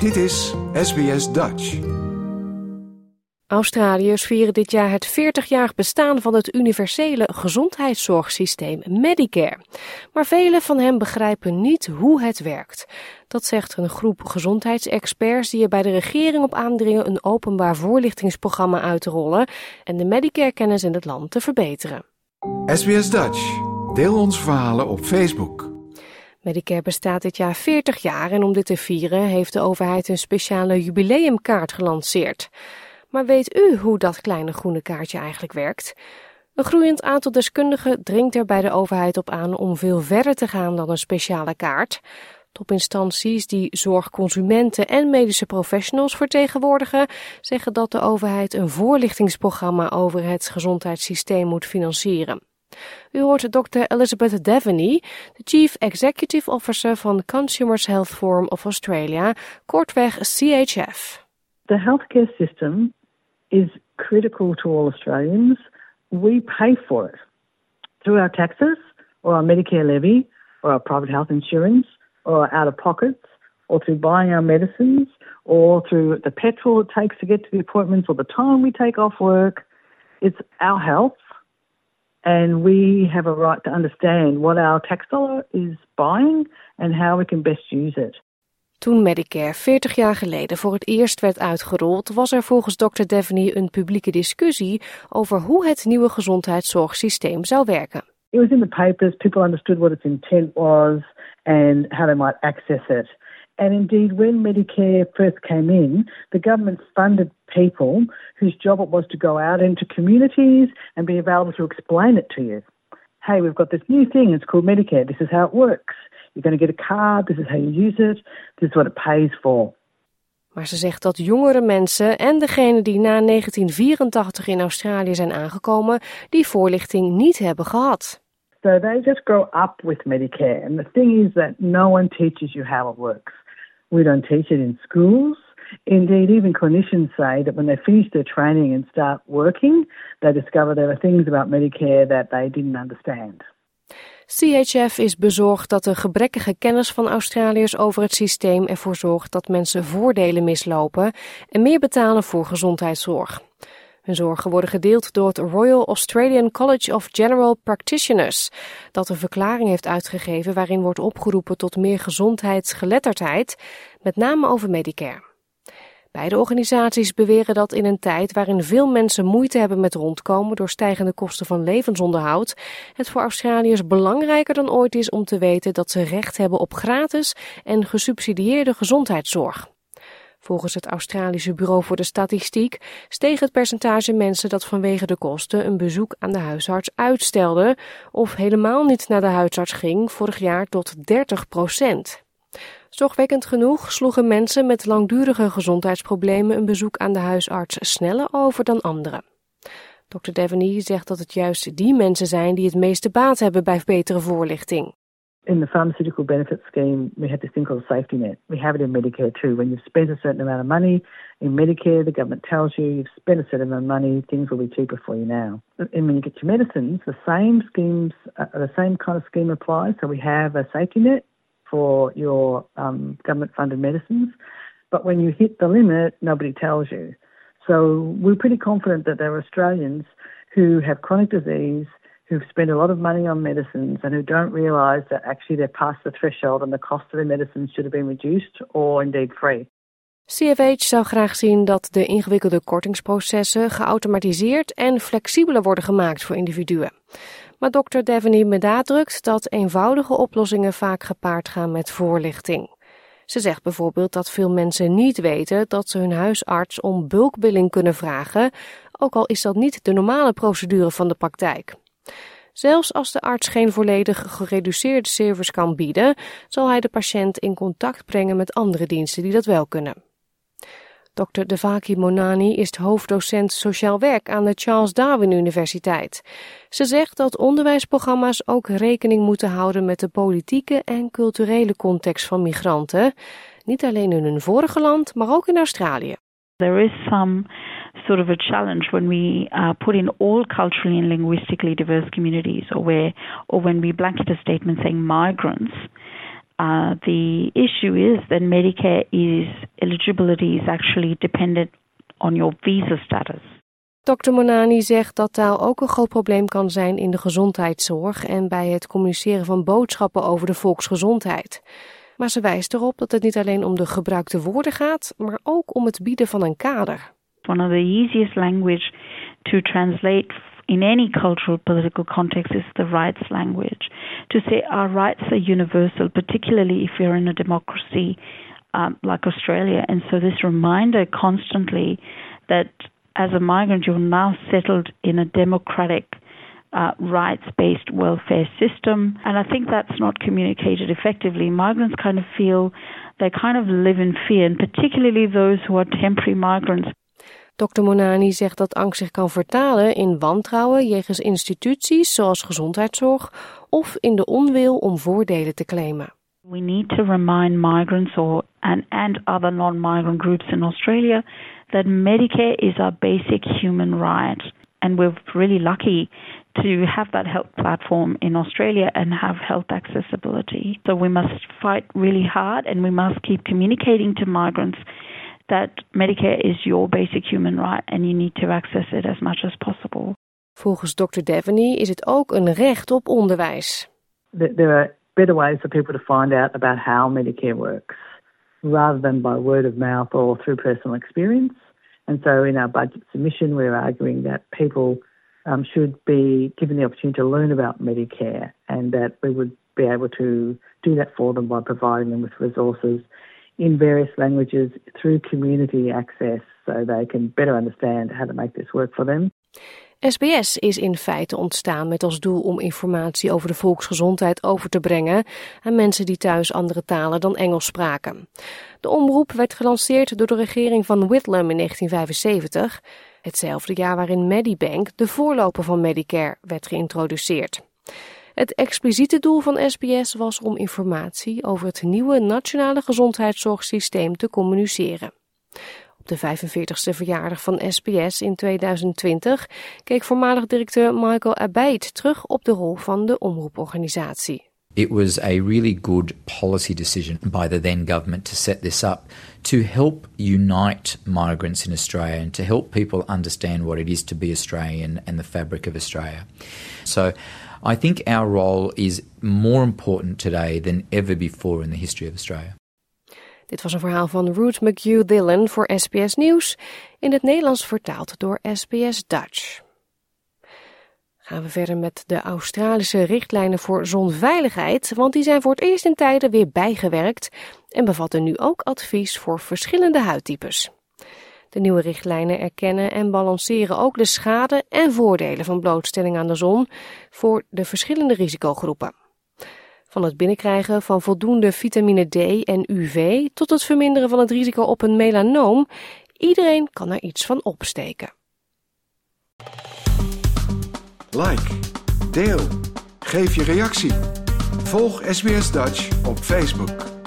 Dit is SBS Dutch. Australiërs vieren dit jaar het 40-jarig bestaan van het universele gezondheidszorgsysteem Medicare. Maar velen van hen begrijpen niet hoe het werkt. Dat zegt een groep gezondheidsexperts die er bij de regering op aandringen een openbaar voorlichtingsprogramma uit te rollen en de Medicare-kennis in het land te verbeteren. SBS Dutch. Deel onze verhalen op Facebook. Medicare bestaat dit jaar 40 jaar en om dit te vieren heeft de overheid een speciale jubileumkaart gelanceerd. Maar weet u hoe dat kleine groene kaartje eigenlijk werkt? Een groeiend aantal deskundigen dringt er bij de overheid op aan om veel verder te gaan dan een speciale kaart. Topinstanties die zorgconsumenten en medische professionals vertegenwoordigen, zeggen dat de overheid een voorlichtingsprogramma over het gezondheidssysteem moet financieren. U hoort Dr. Elizabeth Devaney, de Chief Executive Officer van Consumers Health Forum of Australia, kortweg CHF. The healthcare system is critical to all Australians. We pay for it through our taxes or our Medicare levy or our private health insurance or our out of pockets or through buying our medicines or through the petrol it takes to get to the appointments or the time we take off work. It's our health and we have a right to understand what our tax dollar is buying and how we can best use it. Toen Medicare 40 jaar geleden voor het eerst werd uitgerold, was er volgens Dr. Devaney een publieke discussie over hoe het nieuwe gezondheidszorgsysteem zou werken. It was in the papers, people understood what its intent was and how they might access it. And indeed, when Medicare first came in, the government funded people whose job it was to go out into communities and be available to explain it to you. Hey, we've got this new thing, it's called Medicare, this is how it works. You're going to get a card, this is how you use it, this is what it pays for. Maar ze zegt dat jongere mensen en degenen die na 1984 in Australië zijn aangekomen, die voorlichting niet hebben gehad. So they just grow up with Medicare. And the thing is that no one teaches you how it works. We don't teach it in schools. Indeed, even clinicians say that when they finish their training and start working, they discover there are things about Medicare that they didn't understand. CHF is bezorgd dat de gebrekkige kennis van Australiërs over het systeem ervoor zorgt dat mensen voordelen mislopen en meer betalen voor gezondheidszorg. Hun zorgen worden gedeeld door het Royal Australian College of General Practitioners, dat een verklaring heeft uitgegeven waarin wordt opgeroepen tot meer gezondheidsgeletterdheid, met name over Medicare. Beide organisaties beweren dat in een tijd waarin veel mensen moeite hebben met rondkomen door stijgende kosten van levensonderhoud, het voor Australiërs belangrijker dan ooit is om te weten dat ze recht hebben op gratis en gesubsidieerde gezondheidszorg. Volgens het Australische Bureau voor de Statistiek steeg het percentage mensen dat vanwege de kosten een bezoek aan de huisarts uitstelde of helemaal niet naar de huisarts ging vorig jaar tot 30 procent. Zorgwekkend genoeg sloegen mensen met langdurige gezondheidsproblemen een bezoek aan de huisarts sneller over dan anderen. Dr. Devaney zegt dat het juist die mensen zijn die het meeste baat hebben bij betere voorlichting. In the pharmaceutical benefit scheme, we have this thing called a safety net. We have it in Medicare too. When you've spent a certain amount of money in Medicare, the government tells you you've spent a certain amount of money, things will be cheaper for you now. And when you get your medicines, the same schemes, uh, the same kind of scheme applies. So we have a safety net for your um, government funded medicines. But when you hit the limit, nobody tells you. So we're pretty confident that there are Australians who have chronic disease, who've spent a lot of money on medicines, and who don't realise that actually they're past the threshold and the cost of their medicines should have been reduced or indeed free. CFH zou graag zien dat de ingewikkelde kortingsprocessen geautomatiseerd en flexibeler worden gemaakt voor individuen. Maar Dr. Devaney benadrukt dat eenvoudige oplossingen vaak gepaard gaan met voorlichting. Ze zegt bijvoorbeeld dat veel mensen niet weten dat ze hun huisarts om bulkbilling kunnen vragen, ook al is dat niet de normale procedure van de praktijk. Zelfs als de arts geen volledig gereduceerde service kan bieden, zal hij de patiënt in contact brengen met andere diensten die dat wel kunnen. Dr. Devaki Monani is hoofddocent sociaal werk aan de Charles Darwin Universiteit. Ze zegt dat onderwijsprogramma's ook rekening moeten houden met de politieke en culturele context van migranten, niet alleen in hun vorige land, maar ook in Australië. There is some sort of a challenge when we uh, put in all culturally and linguistically diverse communities, or where, or when we blanket a statement saying migrants. Uh, the issue is that Medicare is eligibility is actually dependent on your visa status. Dr. Monani zegt dat taal ook een groot probleem kan zijn in de gezondheidszorg en bij het communiceren van boodschappen over de volksgezondheid. Maar ze wijst erop dat het niet alleen om de gebruikte woorden gaat, maar ook om het bieden van een kader. One of the easiest language to translate in any cultural political context is the rights language. To say our rights are universal, particularly if you're in a democracy um, like Australia. And so this reminder constantly that as a migrant, you're now settled in a democratic, uh, rights based welfare system. And I think that's not communicated effectively. Migrants kind of feel they kind of live in fear, and particularly those who are temporary migrants. Dr. Monani zegt dat angst zich kan vertalen in wantrouwen jegens instituties zoals gezondheidszorg of in de onwil om voordelen te claimen. We need to remind migrants or and, and other non-migrant groups in Australia that Medicare is our basic human right. And we're really lucky to have that health platform in Australia and have health accessibility. So we must fight really hard and we must keep communicating to migrants that Medicare is your basic human right and you need to access it as much as possible. Volgens Dr. Devaney is het ook een recht op onderwijs. There are better ways for people to find out about how Medicare works. rather than by word of mouth or through personal experience. And so in our budget submission, we're arguing that people um, should be given the opportunity to learn about Medicare and that we would be able to do that for them by providing them with resources in various languages through community access so they can better understand how to make this work for them. SBS is in feite ontstaan met als doel om informatie over de volksgezondheid over te brengen aan mensen die thuis andere talen dan Engels spraken. De omroep werd gelanceerd door de regering van Whitlam in 1975, hetzelfde jaar waarin Medibank, de voorloper van Medicare, werd geïntroduceerd. Het expliciete doel van SBS was om informatie over het nieuwe nationale gezondheidszorgsysteem te communiceren de 45ste verjaardag van SBS in 2020 keek voormalig directeur Michael Abate terug op de rol van de omroeporganisatie. It was a really good policy decision by the then government to set this up to help unite migrants in Australia and to help people understand what it is to be Australian and the fabric of Australia. So I think our role is more important today than ever before in the history of Australia. Dit was een verhaal van Ruth McHugh Dillon voor SBS Nieuws, in het Nederlands vertaald door SBS Dutch. Gaan we verder met de Australische richtlijnen voor zonveiligheid, want die zijn voor het eerst in tijden weer bijgewerkt en bevatten nu ook advies voor verschillende huidtypes. De nieuwe richtlijnen erkennen en balanceren ook de schade en voordelen van blootstelling aan de zon voor de verschillende risicogroepen. Van het binnenkrijgen van voldoende vitamine D en UV tot het verminderen van het risico op een melanoom. Iedereen kan er iets van opsteken. Like, deel, geef je reactie. Volg SBS Dutch op Facebook.